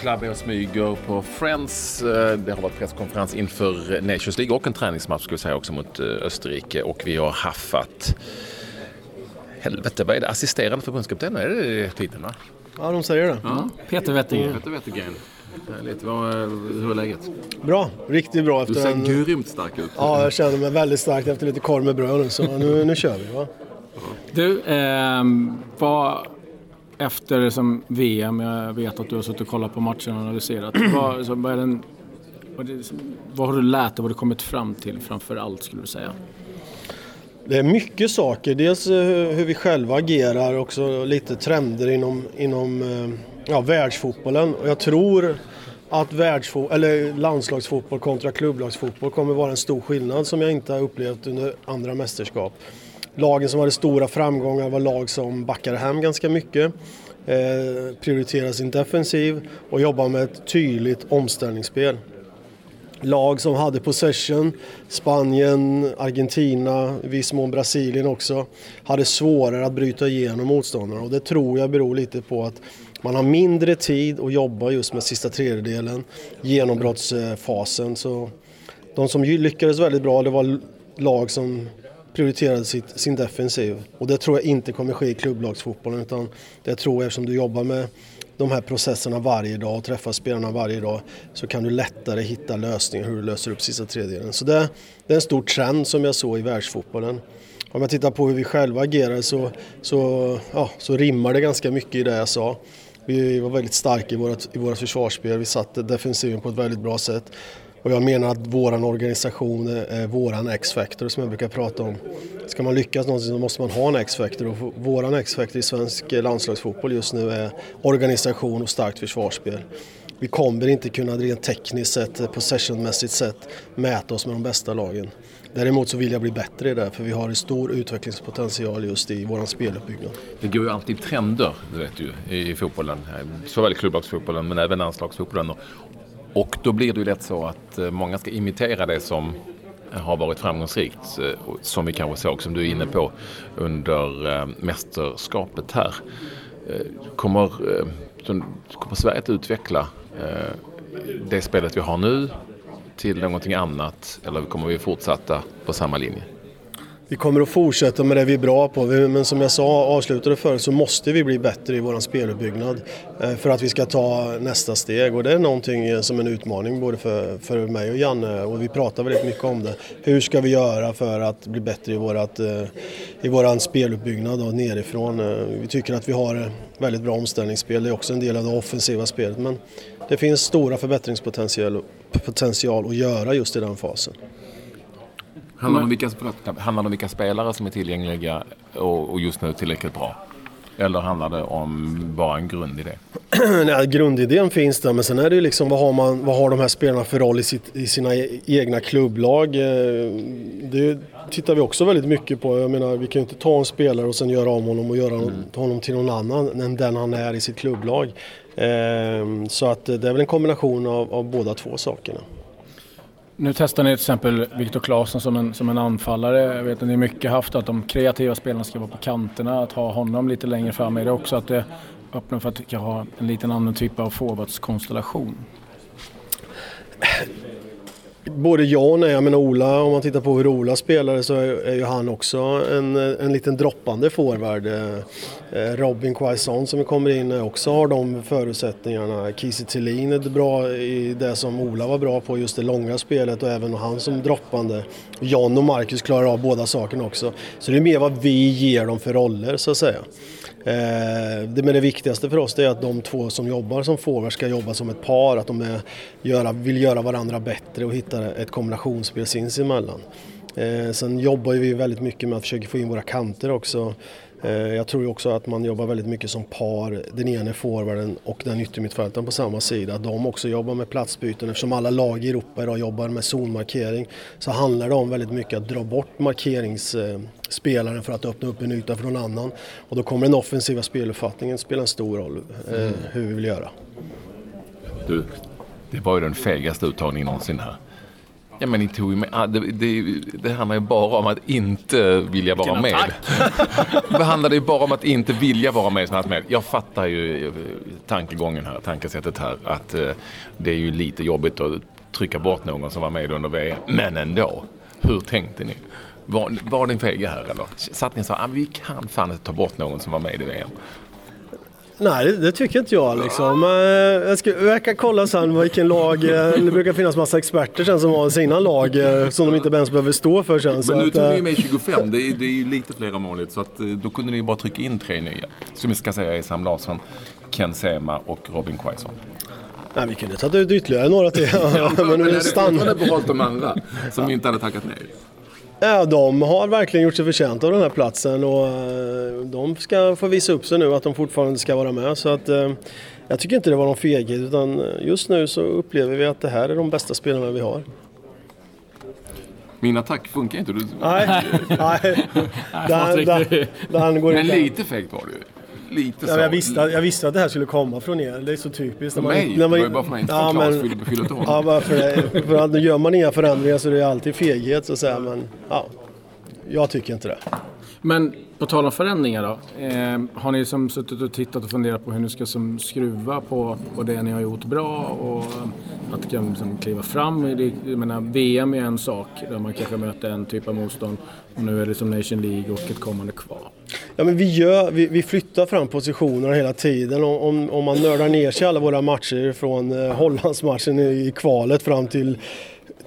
Är och smyger på Friends. Eh, det har varit presskonferens inför Nations League och en träningsmatch vi säga också mot eh, Österrike. Och vi har haffat... Helvete, vad är det? Assisterande förbundskapten? Är det titeln va? Ja, de säger det. Ja, Peter Wettergren. Peter Wettergren. Lite, vad, hur är läget? Bra, riktigt bra. Efter du ser en... grymt stark ut. Ja, jag känner mig väldigt stark efter lite korv med bröd nu, så nu, nu kör vi. Va? Du, eh, vad efter som VM, jag vet att du har suttit och kollat på matchen och analyserat. vad, så vad, är den, vad, det, vad har du lärt dig, vad har du kommit fram till framför allt skulle du säga? Det är mycket saker. Dels eh, hur vi själva agerar, också lite trender inom, inom eh, ja, världsfotbollen. Och jag tror att världsfo- eller landslagsfotboll kontra klubblagsfotboll kommer vara en stor skillnad som jag inte har upplevt under andra mästerskap. Lagen som hade stora framgångar var lag som backade hem ganska mycket, eh, prioriterade sin defensiv och jobbade med ett tydligt omställningsspel. Lag som hade possession, Spanien, Argentina, i viss mån Brasilien också, hade svårare att bryta igenom motståndarna och det tror jag beror lite på att man har mindre tid att jobba just med sista tredjedelen, genombrottsfasen. Så de som lyckades väldigt bra det var lag som prioriterade sitt, sin defensiv. Och det tror jag inte kommer ske i klubblagsfotbollen utan det tror jag eftersom du jobbar med de här processerna varje dag och träffar spelarna varje dag så kan du lättare hitta lösningar hur du löser upp sista tredjedelen. Så det, det är en stor trend som jag såg i världsfotbollen. Om jag tittar på hur vi själva agerar så, så, ja, så rimmar det ganska mycket i det jag sa. Vi var väldigt starka i vårt, i vårt försvarsspel, vi satte defensiven på ett väldigt bra sätt. Och jag menar att våran organisation är våran X-factor som jag brukar prata om. Ska man lyckas någonsin så måste man ha en X-factor och våran X-factor i svensk eh, landslagsfotboll just nu är organisation och starkt försvarsspel. Vi kommer inte kunna rent tekniskt sett, eh, possessionmässigt sett, mäta oss med de bästa lagen. Däremot så vill jag bli bättre i det för vi har en stor utvecklingspotential just i vår speluppbyggnad. Det går ju alltid trender, du vet ju, i fotbollen. Såväl i klubblagsfotbollen men även landslagsfotbollen. Och då blir det ju lätt så att eh, många ska imitera det som eh, har varit framgångsrikt. Eh, som vi kanske såg, som du är inne på, under mästerskapet här. Kommer, kommer Sverige att utveckla det spelet vi har nu till någonting annat eller kommer vi fortsätta på samma linje? Vi kommer att fortsätta med det vi är bra på men som jag sa avslutade förut så måste vi bli bättre i vår speluppbyggnad eh, för att vi ska ta nästa steg och det är någonting som som en utmaning både för, för mig och Janne och vi pratar väldigt mycket om det. Hur ska vi göra för att bli bättre i, vårat, eh, i våran speluppbyggnad och nerifrån? Vi tycker att vi har väldigt bra omställningsspel, det är också en del av det offensiva spelet men det finns stora förbättringspotential potential att göra just i den fasen. Handlar det om vilka, handlar om vilka spelare som är tillgängliga och, och just nu tillräckligt bra? Eller handlar det om bara en grundidé? Nej, grundidén finns där men sen är det ju liksom vad har, man, vad har de här spelarna för roll i, sitt, i sina e-, egna klubblag? Eh, det tittar vi också väldigt mycket på. Jag menar vi kan ju inte ta en spelare och sen göra om honom och göra mm. honom till någon annan än den han är i sitt klubblag. Eh, så att det är väl en kombination av, av båda två sakerna. Nu testar ni till exempel Viktor Claesson som en, som en anfallare. Jag vet att ni mycket haft att de kreativa spelarna ska vara på kanterna, att ha honom lite längre fram. Är det också att det öppnar för att kan ha en liten annan typ av forwardskonstellation? Både ja och nej. Jag menar Ola, om man tittar på hur Ola spelade så är, ju han också en, en liten droppande forward. Eh, Eh, Robin Quaison som kommer in eh, också har de förutsättningarna. Kiese Thelin är bra i det som Ola var bra på, just det långa spelet och även han som droppande. John och Marcus klarar av båda sakerna också. Så det är mer vad vi ger dem för roller så att säga. Eh, det, men det viktigaste för oss är att de två som jobbar som forwards ska jobba som ett par, att de är, göra, vill göra varandra bättre och hitta ett kombinationsspel sinsemellan. Sen jobbar vi väldigt mycket med att försöka få in våra kanter också. Eh, jag tror också att man jobbar väldigt mycket som par, den ene forwarden och den yttermittfältaren på samma sida. De också jobbar med platsbyten. Eftersom alla lag i Europa idag jobbar med zonmarkering så handlar det om väldigt mycket att dra bort markeringsspelaren för att öppna upp en yta för någon annan. Och då kommer den offensiva speluppfattningen spela en stor roll, eh, mm. hur vi vill göra. Du, det var ju den fegaste uttagningen någonsin här. Ja men ni tog ju med, det, det, det handlar ju bara om att inte vilja vara med. det handlar ju bara om att inte vilja vara med. med. Jag fattar ju eh, tankegången här, tankesättet här. Att eh, det är ju lite jobbigt att trycka bort någon som var med under VM. Men ändå, hur tänkte ni? Var, var ni fega här eller? Satt ni och sa ah, vi kan fan inte ta bort någon som var med i VM? Nej, det, det, tycker inte jag. Liksom. Jag, ska, jag kan kolla sen vilken lag... Eh, det brukar finnas massa experter sen som har sina lag eh, som de inte ens behöver stå för sen. Men nu tog ni eh, med 25. Det är, det är ju lite fler än vanligt. Så att, då kunde ni bara trycka in tre nya. Som vi ska säga är Sam Larsson, Ken Sema och Robin Quaison. Nej, vi kunde tagit ut ytterligare några till. ja, men nu är det stann... behållit de andra som inte hade tackat nej. Ja, de har verkligen gjort sig förtjänta av den här platsen och eh, de ska få visa upp sig nu att de fortfarande ska vara med. Så att, eh, jag tycker inte det var någon feghet utan just nu så upplever vi att det här är de bästa spelarna vi har. Min attack funkar inte. Du... Nej, nej. Den, den, den går Men lite fegt var det ju lite ja, jag, visste, jag visste att det här skulle komma från er. Det är så typiskt. För mig? När man, det var ju bara för mig. Inte ja, fylla, fylla ja, varför, för att gör man inga förändringar så är det alltid feghet så att säga. Men ja, jag tycker inte det. Men på tal om förändringar då. Eh, har ni som suttit och tittat och funderat på hur ni ska som skruva på, på det ni har gjort bra och att kan liksom kliva fram? Jag menar, VM är en sak där man kanske möter en typ av motstånd och nu är det som Nation League och ett kommande kval. Ja, men vi, gör, vi, vi flyttar fram positionerna hela tiden. Om, om man nördar ner sig alla våra matcher från eh, Hollandsmatchen i kvalet fram till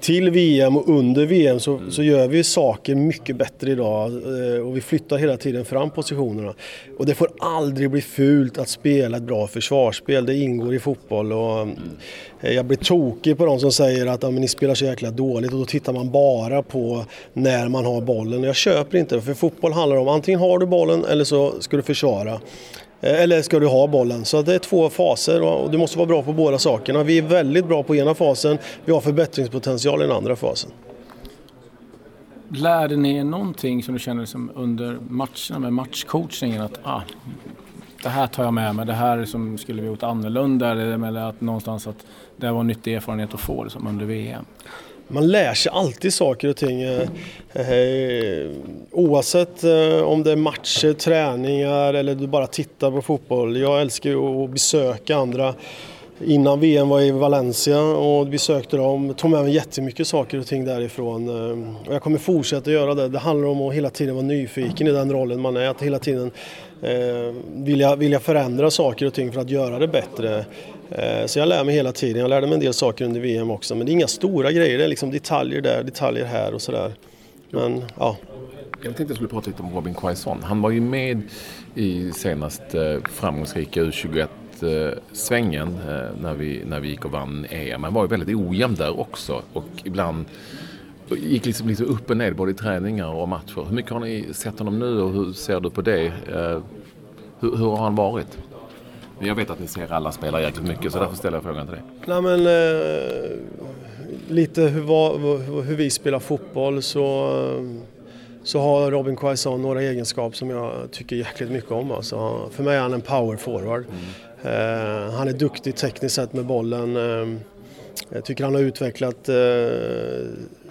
till VM och under VM så, så gör vi saker mycket bättre idag eh, och vi flyttar hela tiden fram positionerna. Och det får aldrig bli fult att spela ett bra försvarsspel, det ingår i fotboll. Och eh, jag blir tokig på de som säger att ja, ni spelar så jäkla dåligt och då tittar man bara på när man har bollen. Jag köper inte det, för fotboll handlar om antingen har du bollen eller så ska du försvara. Eh, eller ska du ha bollen? Så det är två faser och du måste vara bra på båda sakerna. Vi är väldigt bra på ena fasen, vi har förbättringspotential i den andra fasen. Lärde ni er någonting som du känner som under matcherna med matchcoachningen att ah, det här tar jag med mig, det här som skulle vi gjort annorlunda eller att någonstans att det var en nyttig erfarenhet att få liksom, under VM? Man lär sig alltid saker och ting. Eh, eh, oavsett eh, om det är matcher, träningar eller du bara tittar på fotboll. Jag älskar ju att besöka andra. Innan VM var jag i Valencia och besökte dem. Tog med mig jättemycket saker och ting därifrån. Och jag kommer fortsätta göra det. Det handlar om att hela tiden vara nyfiken i den rollen man är. Att hela tiden vilja, vilja förändra saker och ting för att göra det bättre. Eh, så jag lär mig hela tiden. Jag lärde mig en del saker under VM också. Men det är inga stora grejer. Det är liksom detaljer där, detaljer här och sådär. Men ja. Jag tänkte jag skulle prata lite om Robin Quaison. Han var ju med i senaste eh, framgångsrika U21-svängen eh, när vi, när vi gick och vann EM. Han var ju väldigt ojämn där också och ibland gick liksom lite upp och ned både i träningar och matcher. Hur mycket har ni sett honom nu och hur ser du på det? Hur, hur har han varit? Jag vet att ni ser alla spelare jäkligt mycket så därför ställer jag frågan till dig. Nej, men, eh, lite hur, var, hur, vi spelar fotboll så, så har Robin Quaison några egenskaper som jag tycker jäkligt mycket om. Alltså, för mig är han en power forward. Mm. Eh, han är duktig tekniskt sett med bollen. Eh, jag tycker han har utvecklat eh,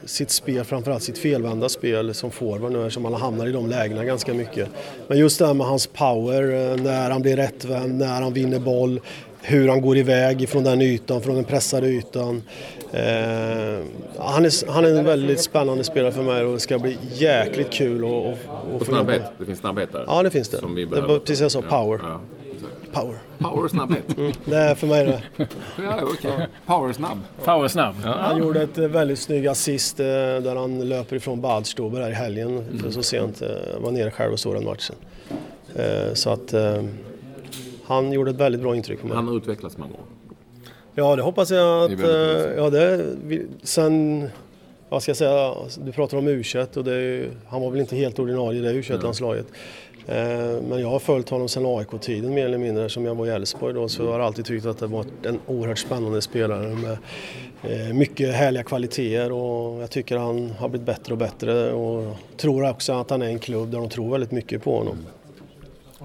sitt spel, framförallt sitt felvända spel som forward nu eftersom han hamnar i de lägena ganska mycket. Men just det här med hans power, eh, när han blir rättvänd, när han vinner boll, hur han går iväg från den ytan, från den pressade ytan. Eh, han, är, han är en väldigt spännande spelare för mig och det ska bli jäkligt kul att, få snabbhet. Det finns snabbhet där? Ja, det finns det. Det precis som jag sa, power. Ja, ja. Power. Power snabbhet? Mm, det är för mig det. ja, okay. Power snabb. Power snabb. Ja. Han gjorde ett eh, väldigt snygg assist eh, där han löper ifrån Badstuber här i helgen. Mm. Så sent. Eh, var nere själv och såg den matchen. Så att han gjorde ett väldigt bra intryck på mig. Han har utvecklats med år. Ja, det hoppas jag att... Ja, det, sen... Vad ska jag säga? Du pratar om u och det, han var väl inte helt ordinarie i det u landslaget Eh, men jag har följt honom sedan AIK-tiden mer eller mindre. Som jag var i Elfsborg då så jag har alltid tyckt att det var en oerhört spännande spelare med eh, mycket härliga kvaliteter och jag tycker han har blivit bättre och bättre och tror också att han är en klubb där de tror väldigt mycket på honom.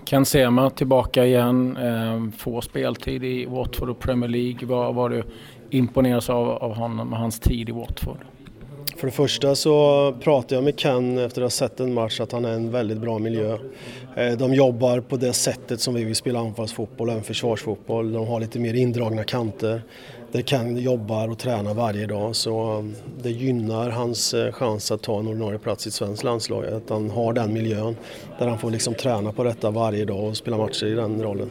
Ken Sema tillbaka igen, eh, få speltid i Watford och Premier League. Vad var du imponeras av, av honom och hans tid i Watford? För det första så pratade jag med Ken efter att ha sett en match att han är en väldigt bra miljö. Eh, de jobbar på det sättet som vi vill spela anfallsfotboll, även försvarsfotboll. De har lite mer indragna kanter där Ken jobbar och tränar varje dag så det gynnar hans eh, chans att ta en ordinarie plats i ett svenskt landslag. Att han har den miljön där han får liksom träna på detta varje dag och spela matcher i den rollen.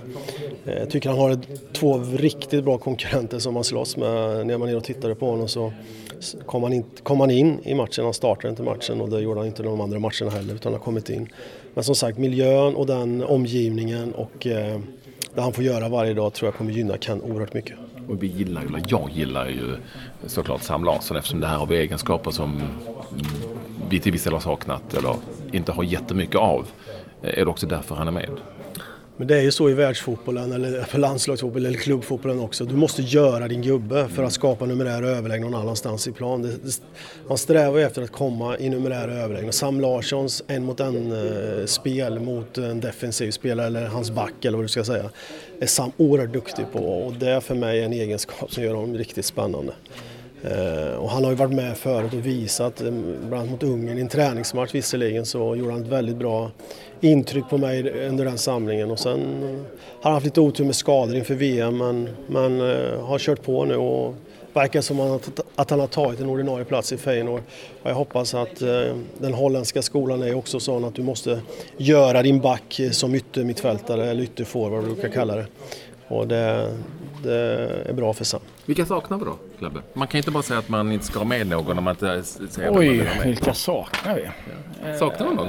Eh, jag tycker han har två riktigt bra konkurrenter som han slåss med. När man är och tittade på honom så kom han, in, kom han in i matchen, han startade inte matchen och det gjorde han inte de andra matcherna heller utan han har kommit in. Men som sagt miljön och den omgivningen och eh, det han får göra varje dag tror jag kommer gynna Ken oerhört mycket. Och vi gillar, ju, jag gillar ju såklart Sam Larsson eftersom det här har vi egenskaper som vi till viss del har saknat eller inte har jättemycket av. Eh, är det också därför han är med? Men det är ju så i världsfotbollen, eller landslagsfotbollen eller klubbfotbollen också. Du måste göra din gubbe för att skapa numerära överlägg någon annanstans i plan. Det, det, man strävar ju efter att komma i numerära överlägg. Sam Larssons en mot en eh, spel mot en defensiv spelare eller hans back eller vad du ska säga är Sam oerhört duktig på och det är för mig en egenskap som gör honom riktigt spännande. Eh, och han har ju varit med förut och visat, eh, bland annat mot Ungern i en träningsmatch visserligen så gjorde han ett väldigt bra intryck på mig under den samlingen och sen har han haft lite otur med skador inför VM men, men uh, har kört på nu och verkar som att, han har tagit en ordinarie plats i Feyenoord. Och jag hoppas att uh, den holländska skolan är också sån att du måste göra din back som yttermittfältare eller ytterforward vad du brukar kalla det. Och det, det är bra för Sam. Vilka saknar vi då, Klabbe? Man kan inte bara säga att man inte ska ha med någon om man inte säger Oj, vilka saknar vi? Ja. Saknar vi någon?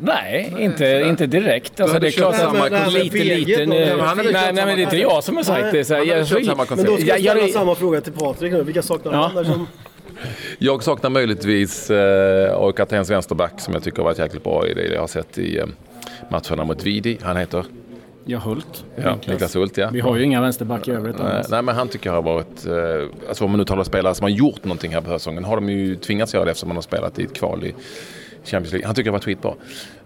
Nej, nej inte, inte direkt. Alltså, det är klart samma att lite, lite. Nu, nej, nej, men det är inte jag som har sagt det. Så jag, jag, samma men då ska jag ställa samma fråga till Patrik nu. Vilka saknar ja. han? Som... Jag saknar möjligtvis eh, AIK Atens vänsterback som jag tycker har varit jäkligt bra i det jag har sett i eh, matcherna mot Vidi. Han heter? Ja, Hult. Ja, Niklas Hult ja. Vi har ju inga vänsterback i övrigt. Nej, nej, men han tycker jag har varit, eh, alltså om man nu talar spelare som har gjort någonting här på höstsäsongen har de ju tvingats göra det eftersom man har spelat i ett kval i Champions League. Han tycker jag var skitbra.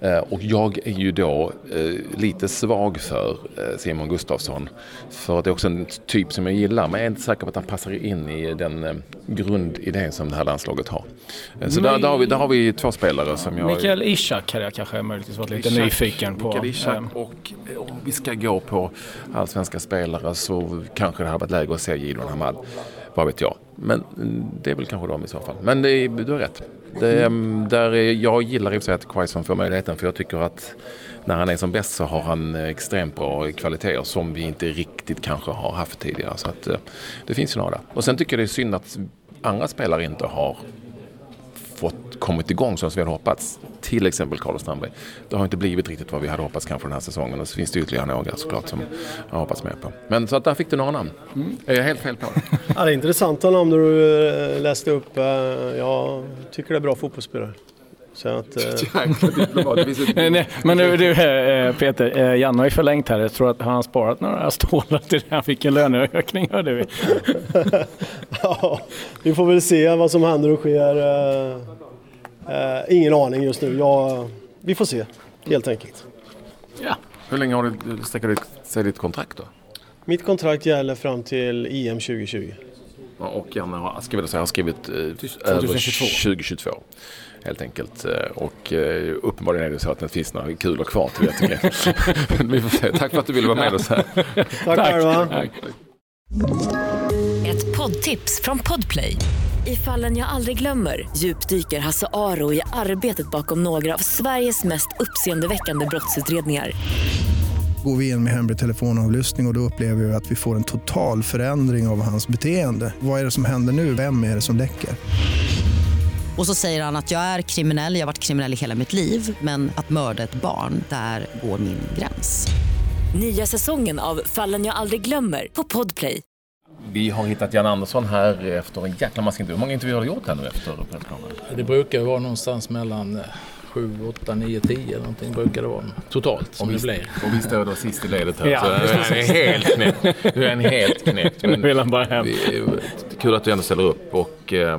Eh, och jag är ju då eh, lite svag för eh, Simon Gustafsson. För det är också en typ som jag gillar. Men jag är inte säker på att han passar in i den grundidé som det här landslaget har. Så där, där, har vi, där har vi två spelare som jag... Mikael Ishak hade jag kanske möjligtvis varit lite Ishak, nyfiken på. Mikael Ishak och om vi ska gå på allsvenska spelare så kanske det hade varit läge att se Gidon Hamad. Vad vet jag. Men mm, det är väl kanske de i så fall. Men det, du har rätt. Det, mm, där jag gillar i och för sig att Quaison får möjligheten för jag tycker att när han är som bäst så har han eh, extremt bra kvaliteter som vi inte riktigt kanske har haft tidigare. Så att, eh, det finns ju några där. Och sen tycker jag det är synd att andra spelare inte har fått kommit igång som vi hade hoppats. Till exempel Carlos Strandberg. Det har inte blivit riktigt vad vi hade hoppats kanske den här säsongen. Och så finns det ytterligare några såklart som jag har hoppats mer på. Men så att där fick du några namn. Mm. Är jag helt fel på det? ja, det är intressanta namn du eh, läste upp. Eh, jag tycker det är bra fotbollsspelare. Så att, eh... Nej, men du, du eh, Peter, eh, Janne har ju förlängt här. Jag tror att han har sparat några stålar till det. Han fick en löneökning hörde vi. ja, vi får väl se vad som händer och sker. Eh, ingen aning just nu. Ja, vi får se, helt enkelt. Ja. Hur länge har du, sträcker sig ditt kontrakt då? Mitt kontrakt gäller fram till EM 2020. Och Janne har, säga, har skrivit eh, över 2022 helt enkelt. Eh, och eh, uppenbarligen är det så att det finns några kulor kvar till se. Tack för att du ville vara med oss här. Tack själva. Ett poddtips från Podplay. I fallen jag aldrig glömmer djupdyker Hasse Aro i arbetet bakom några av Sveriges mest uppseendeväckande brottsutredningar går vi in med hemlig telefonavlyssning och, och då upplever vi att vi får en total förändring av hans beteende. Vad är det som händer nu? Vem är det som läcker? Och så säger han att jag är kriminell, jag har varit kriminell i hela mitt liv men att mörda ett barn, där går min gräns. Nya säsongen av Fallen jag aldrig glömmer på Podplay. Vi har hittat Jan Andersson här efter en jäkla massa intervjuer. Hur många intervjuer har du gjort här nu efter presskonferensen? Det brukar vara någonstans mellan 7, 8, 9, 10 någonting brukar det vara totalt som det blir. Och vi står då sist i ledet här. Ja, så är helt knäckt. Du är en helt knäckt. Nu vill han bara hem. Kul att du ändå ställer upp. Och eh,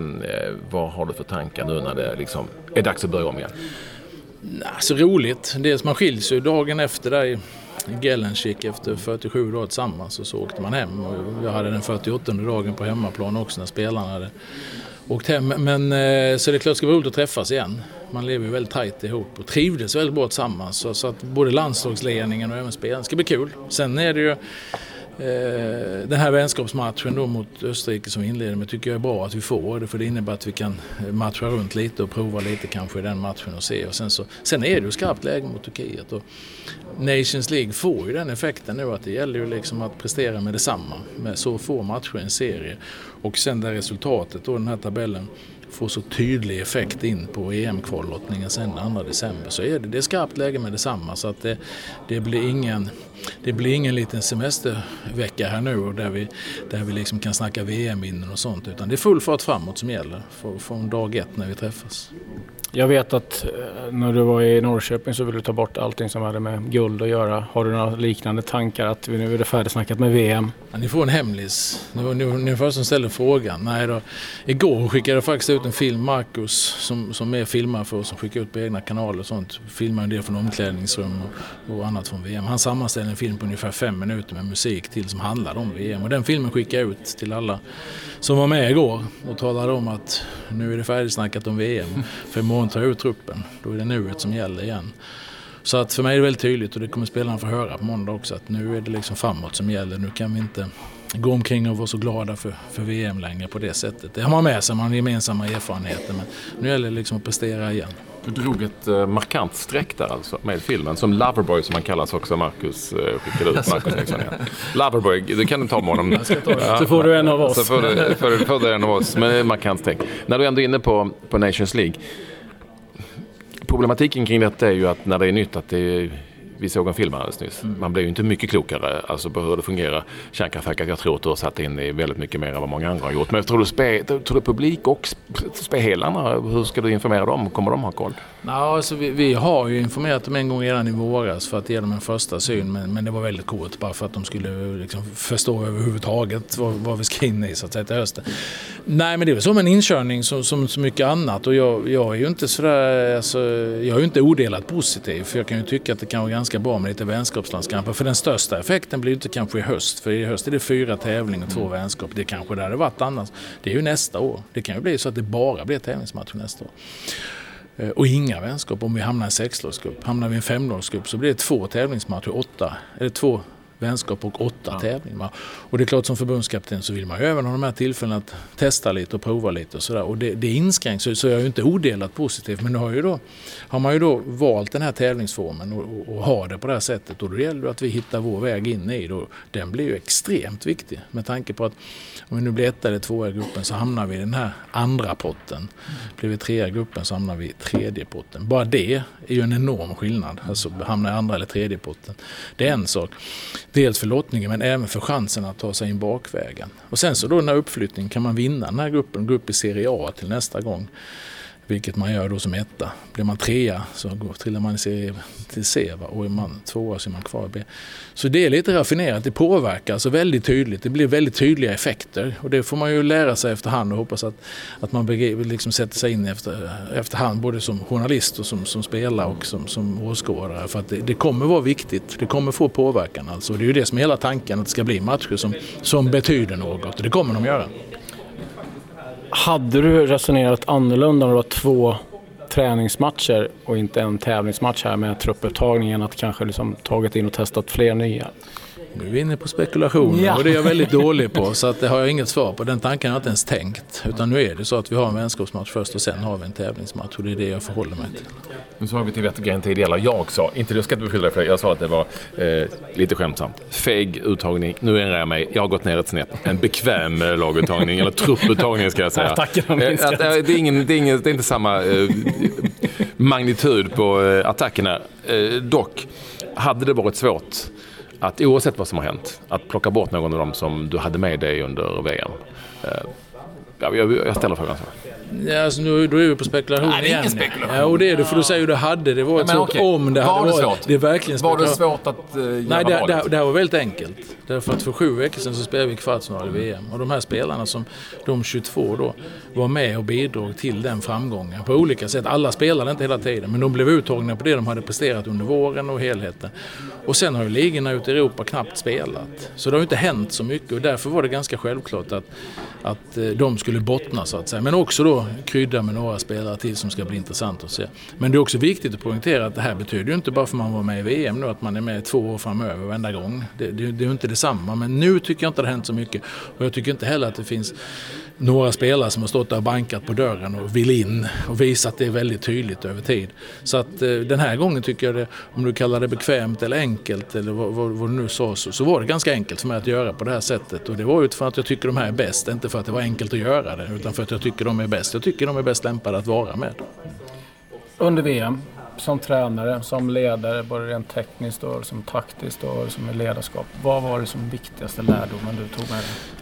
vad har du för tankar nu när det liksom är dags att börja om igen? Nah, så roligt. Dels man skiljs ju dagen efter där i Gellenschik efter 47 dagar tillsammans och så åkte man hem. Och jag hade den 48 dagen på hemmaplan också när spelarna hade åkt hem. Men eh, så det är klart det ska vara roligt att träffas igen. Man lever ju väldigt tajt ihop och trivdes väldigt bra tillsammans. Så, så att både landslagsledningen och även spelarna ska bli kul. Sen är det ju Eh, den här vänskapsmatchen då mot Österrike som vi inleder med tycker jag är bra att vi får det för det innebär att vi kan eh, matcha runt lite och prova lite kanske i den matchen och se. Och sen, så, sen är det ju skarpt läge mot Turkiet och Nations League får ju den effekten nu att det gäller ju liksom att prestera med detsamma med så få matcher i en serie. Och sen det resultatet då den här tabellen får så tydlig effekt in på EM-kvallottningen sen 2 december så är det, det är skarpt läge med detsamma så att det, det, blir ingen det blir ingen liten semestervecka här nu där vi, där vi liksom kan snacka VM-minnen och sånt utan det är full fart framåt som gäller från dag ett när vi träffas. Jag vet att eh, när du var i Norrköping så ville du ta bort allting som hade med guld att göra. Har du några liknande tankar att nu är det färdigsnackat med VM? Ja, ni får en hemlis. Ni var ni första som ställde frågan. Nej då. Igår skickade jag faktiskt ut en film, Marcus som, som är filmare för oss, som skickar ut på egna kanaler och sånt. Filmar en del från omklädningsrum och, och annat från VM. Han sammanställde en film på ungefär fem minuter med musik till som handlade om VM. Och den filmen skickade jag ut till alla som var med igår och talade om att nu är det färdigsnackat om VM. För imorgon tar jag ut truppen. Då är det nuet som gäller igen. Så att för mig är det väldigt tydligt och det kommer spelarna få höra på måndag också att nu är det liksom framåt som gäller. Nu kan vi inte gå omkring och vara så glada för, för VM längre på det sättet. Det har man med sig, man har gemensamma erfarenheter men nu gäller det liksom att prestera igen. Du drog ett uh, markant streck där alltså med filmen. Som Loverboy som han kallas också, Marcus uh, skickade ut Marcus Eriksson igen. Loverboy, det kan du ta med honom. Ja, så får du en av oss. Så får du, får, får du en av oss med markant streck. När du ändå är inne på, på Nations League. Problematiken kring detta är ju att när det är nytt att det vi såg en film alldeles nyss. Mm. Man blir ju inte mycket klokare alltså på hur det fungerar. Kärnkraftverket, jag tror att du har satt in i väldigt mycket mer än vad många andra har gjort. Men tror du, spe, tror du publik och spelarna, hur ska du informera dem? Kommer de ha koll? Ja, alltså vi, vi, har ju informerat dem en gång redan i våras för att ge dem en första syn. Men, men det var väldigt kort bara för att de skulle liksom förstå överhuvudtaget vad, vad vi ska in i så att säga till hösten. Nej men det är väl som en inkörning som, som så mycket annat och jag, jag är ju inte sådär, alltså, jag är ju inte odelat positiv för jag kan ju tycka att det kan vara ganska bra med lite vänskapslandskamper. För den största effekten blir inte kanske i höst för i höst är det fyra tävlingar och två mm. vänskap. Det kanske där det varit annars. Det är ju nästa år. Det kan ju bli så att det bara blir tävlingsmatcher nästa år. Eh, och inga vänskap om vi hamnar i en sexlagsgrupp. Hamnar vi i en femlagsgrupp så blir det två tävlingsmatcher, åtta, eller två vänskap och åtta ja. tävlingar. Och det är klart som förbundskapten så vill man ju även ha de här tillfällena att testa lite och prova lite och sådär. Och det, det inskränks så jag är ju inte odelat positiv men nu har, ju då, har man ju då valt den här tävlingsformen och, och, och har det på det här sättet och då gäller det att vi hittar vår väg in i det. Den blir ju extremt viktig med tanke på att om vi nu blir etta eller tvåa i gruppen så hamnar vi i den här andra potten. Blir vi trea i gruppen så hamnar vi i tredje potten. Bara det är ju en enorm skillnad. Alltså hamna i andra eller tredje potten. Det är en sak. Dels för lottningen men även för chansen att ta sig in bakvägen. Och sen så då den här uppflyttningen kan man vinna den här gruppen, gå upp i Serie A till nästa gång. Vilket man gör då som etta. Blir man trea så går, trillar man serie till C va? och är man tvåa så är man kvar i B. Så det är lite raffinerat, det påverkar alltså väldigt tydligt. Det blir väldigt tydliga effekter och det får man ju lära sig efterhand och hoppas att, att man liksom sätter sig in efter, efterhand både som journalist och som, som spelare och som, som åskådare. För att det, det, kommer vara viktigt, det kommer få påverkan alltså. Och det är ju det som är hela tanken, att det ska bli matcher som, som betyder något och det kommer de göra. Hade du resonerat annorlunda om det var två träningsmatcher och inte en tävlingsmatch här med truppupptagningen att kanske liksom tagit in och testat fler nya? Nu är vi inne på spekulationer ja. och det är jag väldigt dålig på så att det har jag inget svar på. Den tanken har jag inte ens tänkt. Utan nu är det så att vi har en vänskapsmatch först och sen har vi en tävlingsmatch och det är det jag förhåller mig till. Nu sa vi till Wettergren tidigare, jag sa, inte du ska inte beskylla dig för det, jag sa att det var eh, lite skämtsamt. Feg uttagning, nu ändrar jag mig, jag har gått ner ett snett. En bekväm eh, laguttagning, eller trupputtagning ska jag säga. Attackerna eh, att, eh, det, är ingen, det, är ingen, det är inte samma eh, magnitud på eh, attackerna. Eh, dock, hade det varit svårt att oavsett vad som har hänt, att plocka bort någon av dem som du hade med dig under VM. Eh, jag, jag ställer frågan så. Ja, alltså nu, då är vi på spekulation Nej, det är ingen igen. spekulation. Ja, och det är det. För du säger ju det hade. Det var Ja, ett men svårt okej. om det Var hade det varit. svårt? Det är verkligen Var det svårt att uh, göra Nej, det, det, det här var väldigt enkelt. Därför att för sju veckor sedan så spelade vi kvartsfinal i VM. Och de här spelarna, som de 22 då, var med och bidrog till den framgången på olika sätt. Alla spelade inte hela tiden, men de blev uttagna på det de hade presterat under våren och helheten. Och sen har ju ligorna ute i Europa knappt spelat. Så det har ju inte hänt så mycket och därför var det ganska självklart att, att eh, de skulle bottna så att säga. Men också då krydda med några spelare till som ska bli intressant att se. Men det är också viktigt att poängtera att det här betyder ju inte bara för att man var med i VM nu att man är med två år framöver varenda gång. Det, det, det är ju inte detsamma. Men nu tycker jag inte det har hänt så mycket. Och jag tycker inte heller att det finns några spelare som har stått där och bankat på dörren och vill in och visat det väldigt tydligt över tid. Så att eh, den här gången tycker jag det, om du kallar det bekvämt eller enkelt eller vad, vad, vad du nu sa, så, så var det ganska enkelt för mig att göra på det här sättet. Och det var utifrån att jag tycker de här är bäst, inte för att det var enkelt att göra det, utan för att jag tycker de är bäst. Jag tycker de är bäst lämpade att vara med. Under VM, som tränare, som ledare, både rent tekniskt och som taktiskt och som ledarskap. Vad var det som viktigaste lärdomen du tog med dig?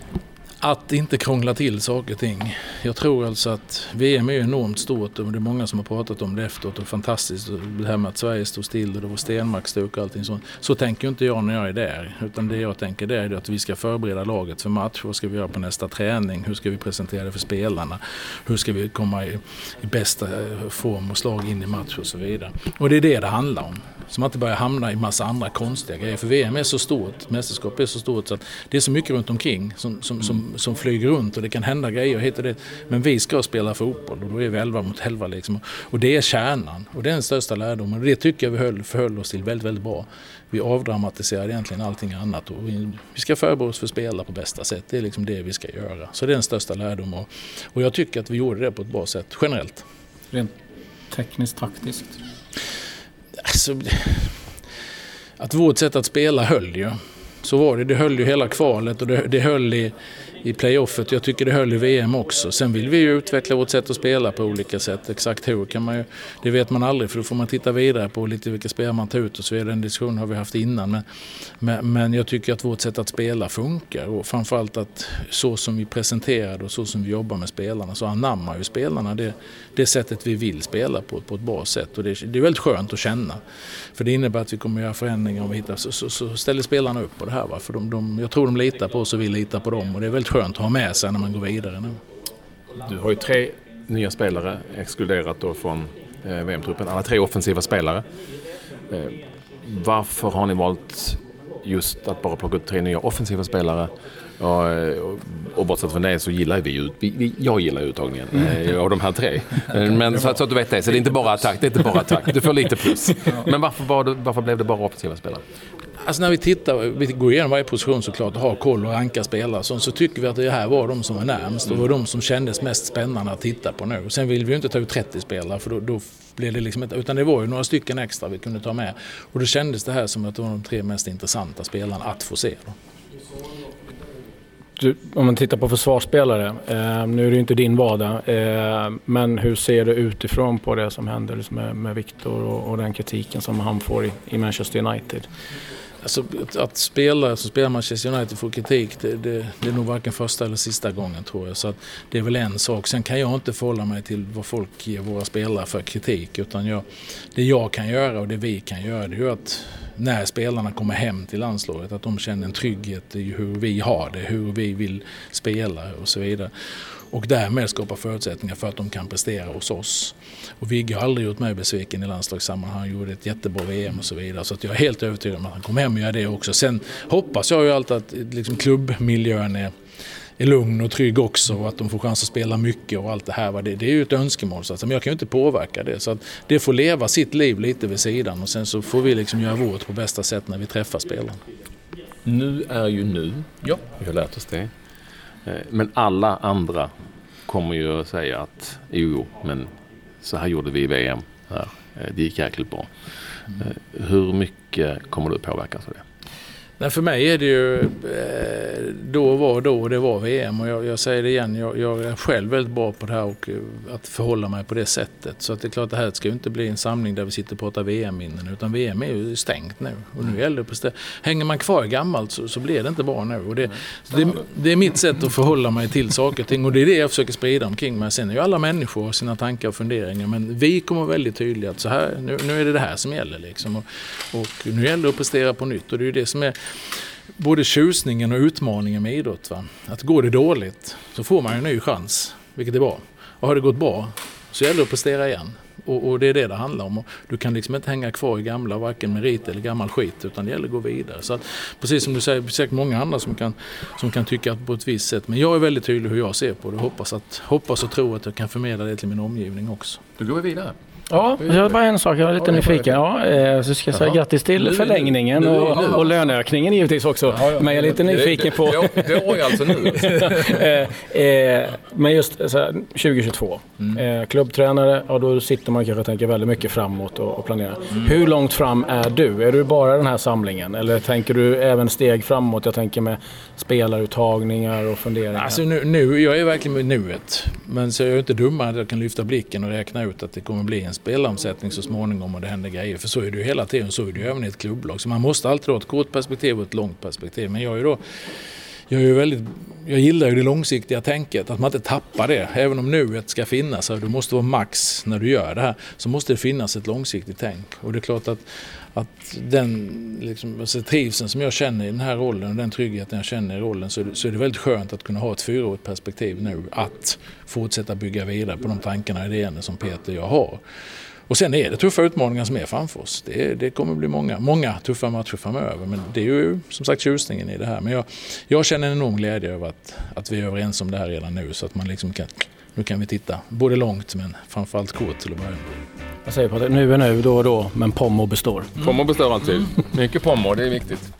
Att inte krångla till saker och ting. Jag tror alltså att VM är enormt stort och det är många som har pratat om det efteråt och fantastiskt. Det här med att Sverige stod still och det var stenmaktsstuk och allting sånt. Så tänker inte jag när jag är där. Utan det jag tänker där är att vi ska förbereda laget för match. Vad ska vi göra på nästa träning? Hur ska vi presentera det för spelarna? Hur ska vi komma i, i bästa eh, form och slag in i match och så vidare. Och det är det det handlar om. Så man inte börjar hamna i massa andra konstiga grejer. För VM är så stort, mästerskap är så stort så att det är så mycket runt omkring som, som, som, som flyger runt och det kan hända grejer hit och dit. Men vi ska spela fotboll och då är vi 11 mot 11 liksom. Och det är kärnan och det är den största lärdomen. Och det tycker jag vi höll, förhöll oss till väldigt, väldigt bra. Vi avdramatiserar egentligen allting annat och vi, vi ska förbereda oss för att spela på bästa sätt. Det är liksom det vi ska göra. Så det är den största lärdomen. Och, och jag tycker att vi gjorde det på ett bra sätt, generellt. Rent tekniskt, taktiskt? Alltså, att vårt sätt att spela höll ju. Så var det. Det höll ju hela kvalet och det, det höll i, i playoffet. Jag tycker det höll i VM också. Sen vill vi ju utveckla vårt sätt att spela på olika sätt. Exakt hur kan man ju, det vet man aldrig för då får man titta vidare på lite vilka spelare man tar ut och så vidare. Den diskussionen har vi haft innan. Men, men, men jag tycker att vårt sätt att spela funkar och framförallt att så som vi presenterar och så som vi jobbar med spelarna så anammar ju spelarna det, det sättet vi vill spela på, på ett bra sätt. Och det, det är väldigt skönt att känna. För det innebär att vi kommer göra förändringar om vi hittar, så, så, så ställer spelarna upp på det här. Va? För de, de, jag tror de litar på oss och vi litar på dem och det är väldigt skönt att ha med sig när man går vidare nu. Du har ju tre nya spelare exkluderat då från eh, VM-truppen. Alla tre offensiva spelare. Eh, varför har ni valt just att bara plocka ut tre nya offensiva spelare? Ja, eh, och, bortsett från det så gillar vi ju, jag gillar uttagningen eh, av de här tre. Men så, så att du vet det, så det är inte bara attack, det är inte bara attack. Du får lite plus. Men varför, var det, varför blev det bara offensiva spelare? Alltså när vi tittar, vi går igenom varje position såklart och har koll och rankar spelare så, så tycker vi att det här var de som var närmst och var de som kändes mest spännande att titta på nu. Sen vill vi ju inte ta ut 30 spelare för då, då blev det liksom inte, utan det var ju några stycken extra vi kunde ta med. Och då kändes det här som att det var de tre mest intressanta spelarna att få se. Då. Du, om man tittar på försvarsspelare, eh, nu är det ju inte din vardag, eh, men hur ser du utifrån på det som händer liksom med, med Victor och, och den kritiken som han får i, i Manchester United? Alltså, att- spelare spela så spelar Manchester United får kritik, det, det, det är nog varken första eller sista gången tror jag. Så att det är väl en sak. Sen kan jag inte förhålla mig till vad folk ger våra spelare för kritik. Utan jag, det jag kan göra och det vi kan göra det är ju att när spelarna kommer hem till landslaget att de känner en trygghet i hur vi har det, hur vi vill spela och så vidare. Och därmed skapa förutsättningar för att de kan prestera hos oss. Och Vigge har aldrig gjort mig besviken i landslagssammanhang. Han gjorde ett jättebra VM och så vidare. Så att jag är helt övertygad om att han kommer hem och gör det också. Sen hoppas jag ju alltid att liksom, klubbmiljön är, är lugn och trygg också och att de får chans att spela mycket och allt det här. Det, det är ju ett önskemål så att, men jag kan ju inte påverka det. Så att det får leva sitt liv lite vid sidan och sen så får vi liksom göra vårt på bästa sätt när vi träffar spelarna. Nu är ju nu. Ja. Vi har lärt oss det. Eh, Men alla andra kommer ju att säga att jo, men så här gjorde vi i VM. Här. Eh, Det gick jäkligt bra. Eh, Hur mycket kommer du påverkas av det? Nej, för mig är det ju eh, då var då och det var VM och jag, jag säger det igen, jag, jag, är själv väldigt bra på det här och eh, att förhålla mig på det sättet. Så att det är klart det här ska ju inte bli en samling där vi sitter och pratar VM-minnen utan VM är ju stängt nu. Och nu gäller det Hänger man kvar i gammalt så, så blir det inte bra nu. Och det, det, det, är mitt sätt att förhålla mig till saker och ting och det är det jag försöker sprida omkring mig. Sen är ju alla människor sina tankar och funderingar men vi kommer väldigt tydligt att så här, nu, nu är det det här som gäller liksom. Och, och nu gäller det att prestera på nytt och det är ju det som är både tjusningen och utmaningen med idrott. Va? Att går det dåligt så får man en ny chans, vilket är bra. Och har det gått bra så gäller det att prestera igen. Och, och, det är det det handlar om. Du kan liksom inte hänga kvar i gamla, varken merit eller gammal skit, utan det gäller att gå vidare. Så att, precis som du säger, det är säkert många andra som kan, som kan tycka på ett visst sätt. Men jag är väldigt tydlig hur jag ser på det. Hoppas, att, hoppas och tror att jag kan förmedla det till min omgivning också. Då går vi vidare. Ja, jag har bara en sak. Jag är lite nyfiken. Ja, eh, så ska jag säga grattis till förlängningen nu, och, och löneökningen givetvis också. Ja, ja. Men jag är lite nyfiken på... Det var ju alltså nu. Eh, eh, men just så här, 2022. Mm. Klubbtränare, ja då sitter man kanske och tänker väldigt mycket framåt och, och planerar. Mm. Hur långt fram är du? Är du bara den här samlingen? Eller tänker du även steg framåt? Jag tänker med spelaruttagningar och funderingar. Alltså nu, nu jag är verkligen med nuet. Men så är jag inte dummare att jag kan lyfta blicken och räkna ut att det kommer bli en spelomsättning så småningom och det händer grejer. För så är det ju hela tiden, så är det ju även i ett klubblag. Så man måste alltid ha ett kort perspektiv och ett långt perspektiv. Men jag är då jag, är väldigt, jag gillar ju det långsiktiga tänket, att man inte tappar det. Även om nuet ska finnas, du måste vara max när du gör det här, så måste det finnas ett långsiktigt tänk. Och det är klart att, att den liksom, alltså trivseln som jag känner i den här rollen och den tryggheten jag känner i rollen så, så är det väldigt skönt att kunna ha ett fyraårigt perspektiv nu. Att fortsätta bygga vidare på de tankarna och idéerna som Peter och jag har. Och sen är det tuffa utmaningar som är framför oss. Det, det kommer bli många, många tuffa matcher framöver. Men det är ju som sagt tjusningen i det här. Men jag, jag känner en enorm glädje över att, att vi är överens om det här redan nu. Så att man liksom kan, nu kan vi titta både långt men framförallt kort till att börja med. Jag säger på det, nu är nu, då och då, men Pommo består. Mm. Pommo består alltid. Mycket Pommo, det är viktigt.